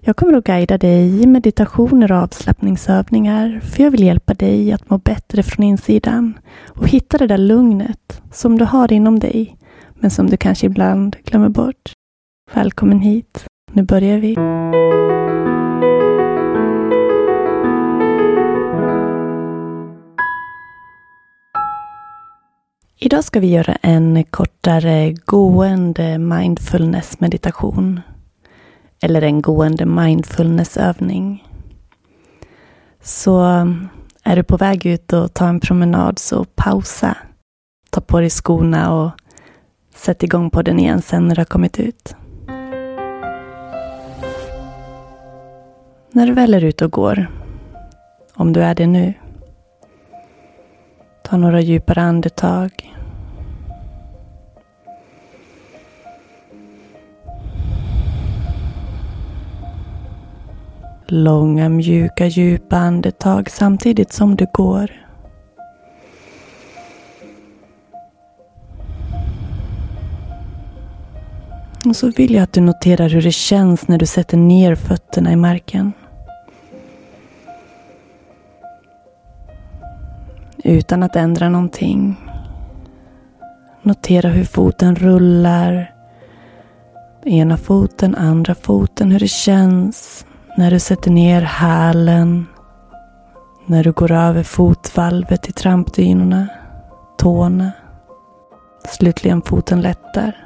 Jag kommer att guida dig i meditationer och avslappningsövningar för jag vill hjälpa dig att må bättre från insidan och hitta det där lugnet som du har inom dig men som du kanske ibland glömmer bort. Välkommen hit. Nu börjar vi. Idag ska vi göra en kortare gående mindfulness meditation. Eller en gående mindfulnessövning. Så är du på väg ut och ta en promenad så pausa. Ta på dig skorna och sätt igång på den igen sen när du har kommit ut. När du väl är ute och går, om du är det nu, ta några djupare andetag. Långa mjuka djupa andetag samtidigt som du går. Och så vill jag att du noterar hur det känns när du sätter ner fötterna i marken. Utan att ändra någonting. Notera hur foten rullar. Ena foten, andra foten, hur det känns när du sätter ner hälen. När du går över fotvalvet i trampdynorna, tårna. Slutligen foten lättar.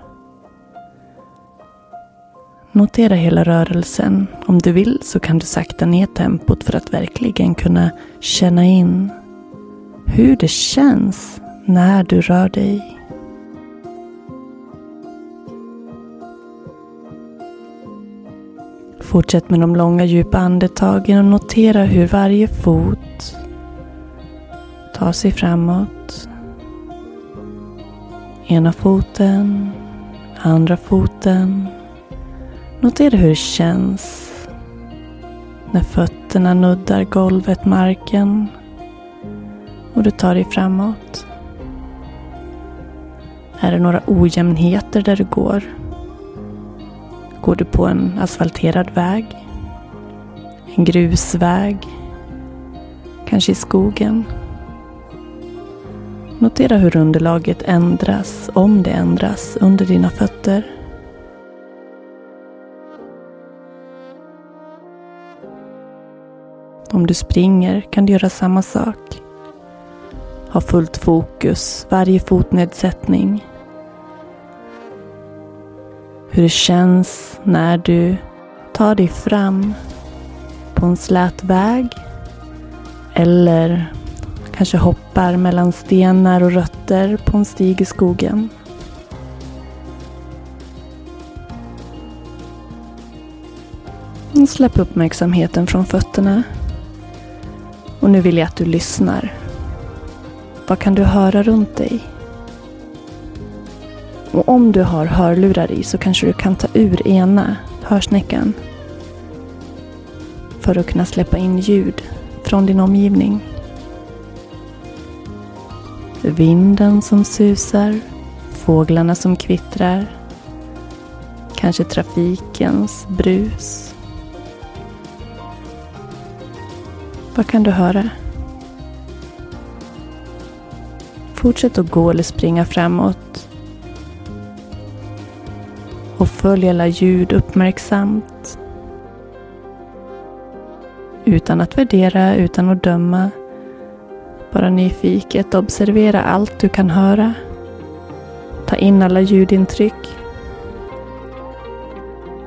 Notera hela rörelsen. Om du vill så kan du sakta ner tempot för att verkligen kunna känna in hur det känns när du rör dig. Fortsätt med de långa djupa andetagen och notera hur varje fot tar sig framåt. Ena foten, andra foten. Notera hur det känns när fötterna nuddar golvet, marken och du tar dig framåt. Är det några ojämnheter där du går? Går du på en asfalterad väg? En grusväg? Kanske i skogen? Notera hur underlaget ändras, om det ändras, under dina fötter. Om du springer kan du göra samma sak. Ha fullt fokus, varje fotnedsättning. Hur det känns när du tar dig fram på en slät väg. Eller kanske hoppar mellan stenar och rötter på en stig i skogen. Släpp uppmärksamheten från fötterna. Och nu vill jag att du lyssnar. Vad kan du höra runt dig? Och om du har hörlurar i så kanske du kan ta ur ena hörsnäckan för att kunna släppa in ljud från din omgivning. Vinden som susar, fåglarna som kvittrar, kanske trafikens brus. Vad kan du höra? Fortsätt att gå eller springa framåt. Och följ alla ljud uppmärksamt. Utan att värdera, utan att döma. Bara nyfiket observera allt du kan höra. Ta in alla ljudintryck.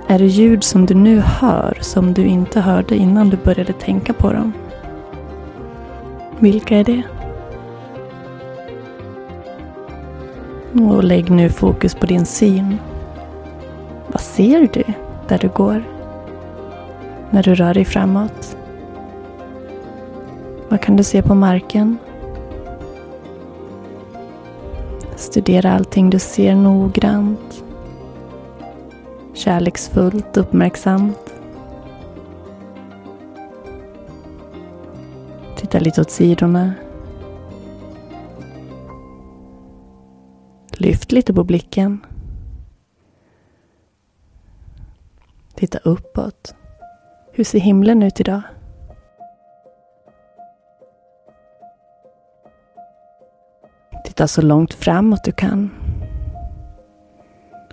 Är det ljud som du nu hör som du inte hörde innan du började tänka på dem? Vilka är det? Och lägg nu fokus på din syn. Ser du där du går? När du rör dig framåt? Vad kan du se på marken? Studera allting du ser noggrant. Kärleksfullt, uppmärksamt. Titta lite åt sidorna. Lyft lite på blicken. Titta uppåt. Hur ser himlen ut idag? Titta så långt framåt du kan.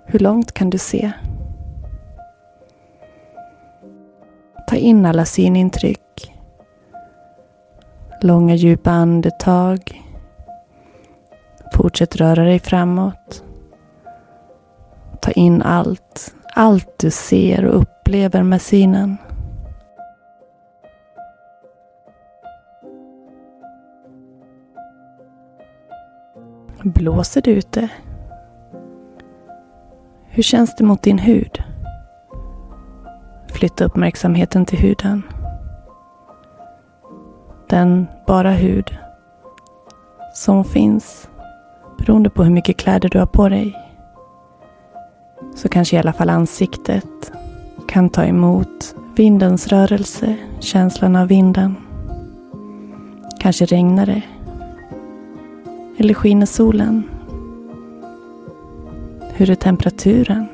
Hur långt kan du se? Ta in alla synintryck. Långa djupa andetag. Fortsätt röra dig framåt. Ta in allt, allt du ser och upplever med synen. Blåser det ute? Hur känns det mot din hud? Flytta uppmärksamheten till huden. Den bara hud som finns beroende på hur mycket kläder du har på dig. Så kanske i alla fall ansiktet kan ta emot vindens rörelse, känslan av vinden. Kanske regnar det eller skiner solen? Hur är temperaturen?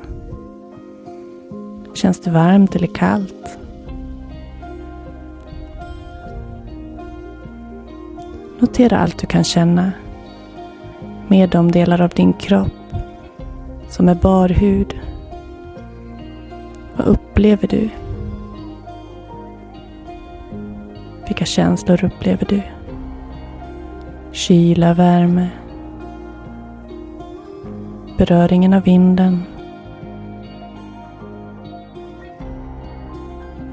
Känns det varmt eller kallt? Notera allt du kan känna med de delar av din kropp som är bar hud. Vad upplever du? Vilka känslor upplever du? Kyla, värme. Beröringen av vinden.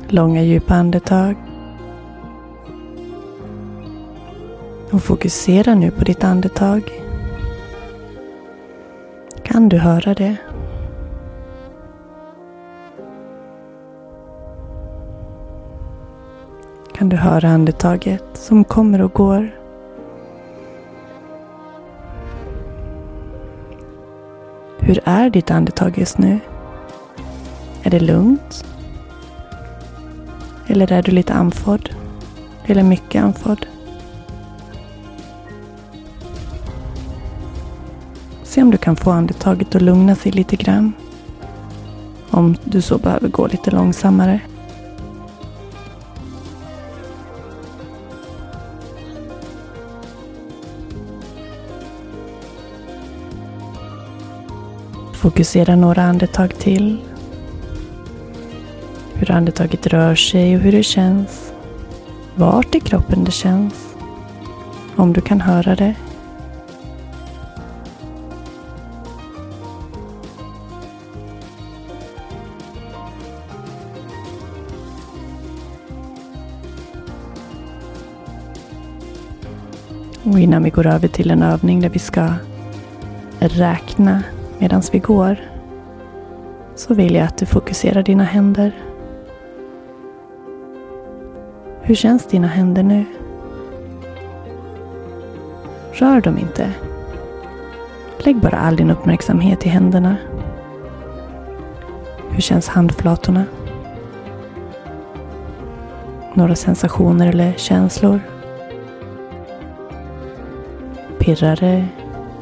Långa djupa andetag. Och fokusera nu på ditt andetag. Kan du höra det? Kan du höra andetaget som kommer och går? Hur är ditt andetag just nu? Är det lugnt? Eller är du lite andfådd? Eller mycket andfådd? Se om du kan få andetaget att lugna sig lite grann. Om du så behöver gå lite långsammare. Fokusera några andetag till. Hur andetaget rör sig och hur det känns. Vart i kroppen det känns. Om du kan höra det. Och innan vi går över till en övning där vi ska räkna medan vi går så vill jag att du fokuserar dina händer. Hur känns dina händer nu? Rör dem inte. Lägg bara all din uppmärksamhet i händerna. Hur känns handflatorna? Några sensationer eller känslor? Pirrar det?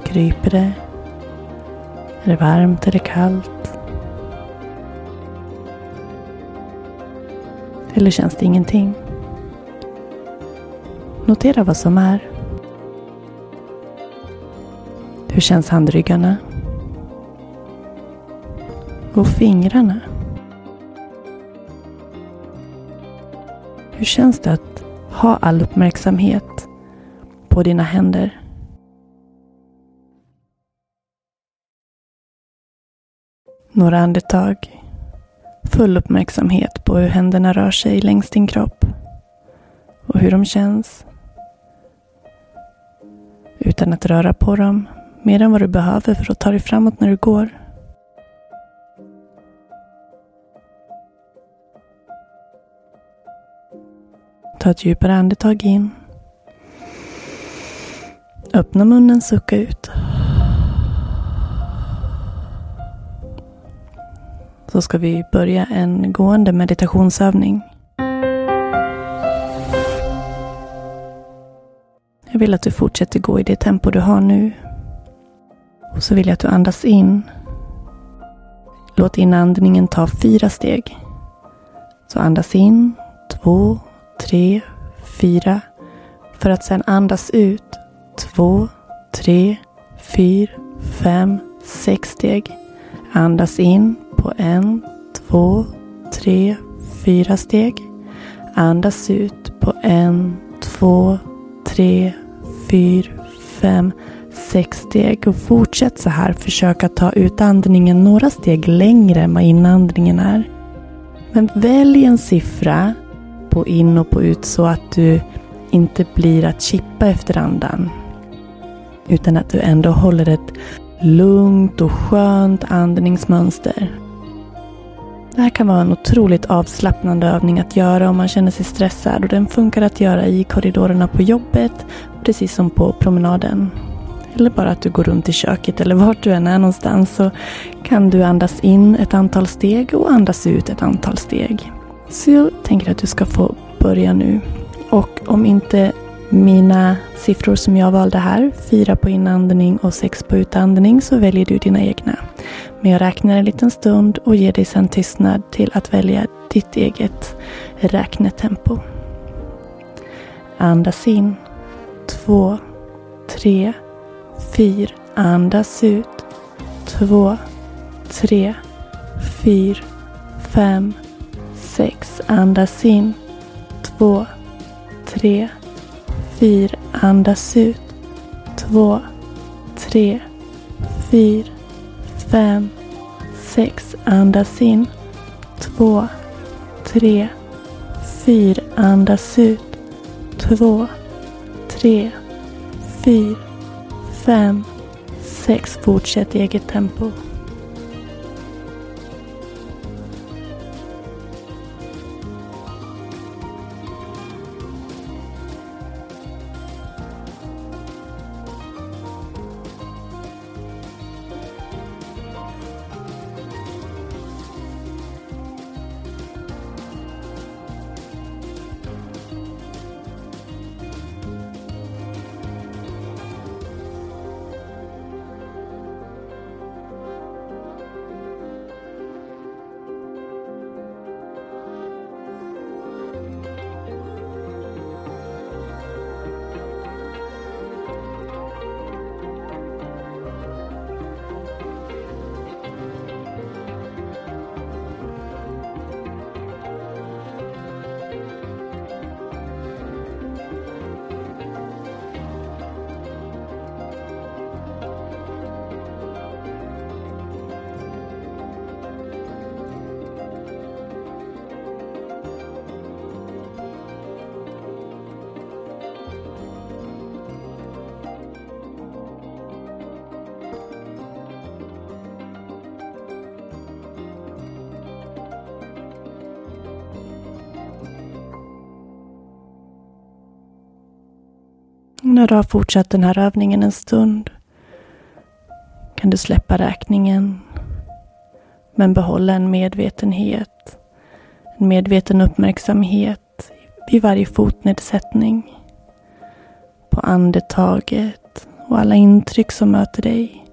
Kryper det? Är det varmt eller kallt? Eller känns det ingenting? Notera vad som är. Hur känns handryggarna? Och fingrarna? Hur känns det att ha all uppmärksamhet på dina händer? Några andetag. Full uppmärksamhet på hur händerna rör sig längs din kropp och hur de känns. Utan att röra på dem mer än vad du behöver för att ta dig framåt när du går. Ta ett djupare andetag in. Öppna munnen, sucka ut. Så ska vi börja en gående meditationsövning. Jag vill att du fortsätter gå i det tempo du har nu. Och så vill jag att du andas in. Låt inandningen ta fyra steg. Så andas in, två, tre, fyra. För att sedan andas ut, två, tre, fyra, fem, sex steg. Andas in på en, två, tre, fyra steg. Andas ut på en, två, tre, fyra, fem, sex steg. Och fortsätt så här. Försök att ta utandningen några steg längre än vad inandningen är. Men välj en siffra på in och på ut så att du inte blir att chippa efter andan. Utan att du ändå håller ett lugnt och skönt andningsmönster. Det här kan vara en otroligt avslappnande övning att göra om man känner sig stressad och den funkar att göra i korridorerna på jobbet precis som på promenaden. Eller bara att du går runt i köket eller vart du än är någonstans så kan du andas in ett antal steg och andas ut ett antal steg. Så jag tänker att du ska få börja nu. Och om inte mina siffror som jag valde här, fyra på inandning och sex på utandning, så väljer du dina egna. Men jag räknar en liten stund och ger dig sedan tystnad till att välja ditt eget räknetempo. Andas in. Två, tre, fyra. Andas ut. Två, tre, fyra, fem, sex. Andas in. Två, tre, fyra. Andas ut. Två, tre, fyra, fem, sex. Andas in. Två, tre, fyra. Andas ut. Två, tre, fyra, fem, sex. Fortsätt i eget tempo. När du har fortsatt den här övningen en stund kan du släppa räkningen men behålla en medvetenhet, en medveten uppmärksamhet vid varje fotnedsättning, på andetaget och alla intryck som möter dig.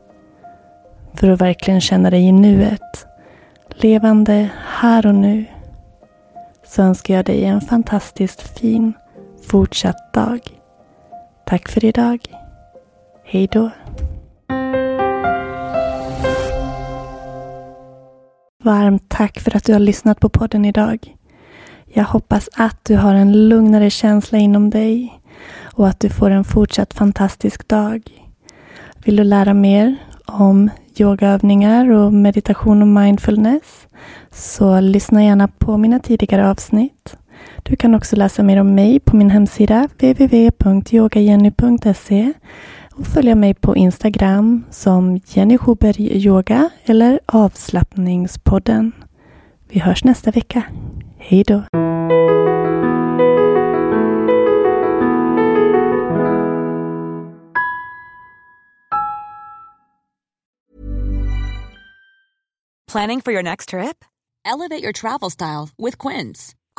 För att verkligen känna dig i nuet, levande här och nu, så önskar jag dig en fantastiskt fin fortsatt dag. Tack för idag. Hej då. Varmt tack för att du har lyssnat på podden idag. Jag hoppas att du har en lugnare känsla inom dig och att du får en fortsatt fantastisk dag. Vill du lära mer om yogaövningar och meditation och mindfulness så lyssna gärna på mina tidigare avsnitt. Du kan också läsa mer om mig på min hemsida www.yogajenny.se och följa mig på Instagram som Jenny Schuberg Yoga eller Avslappningspodden. Vi hörs nästa vecka. Hej då! Planning for your next trip? Elevate your travel style with Quince.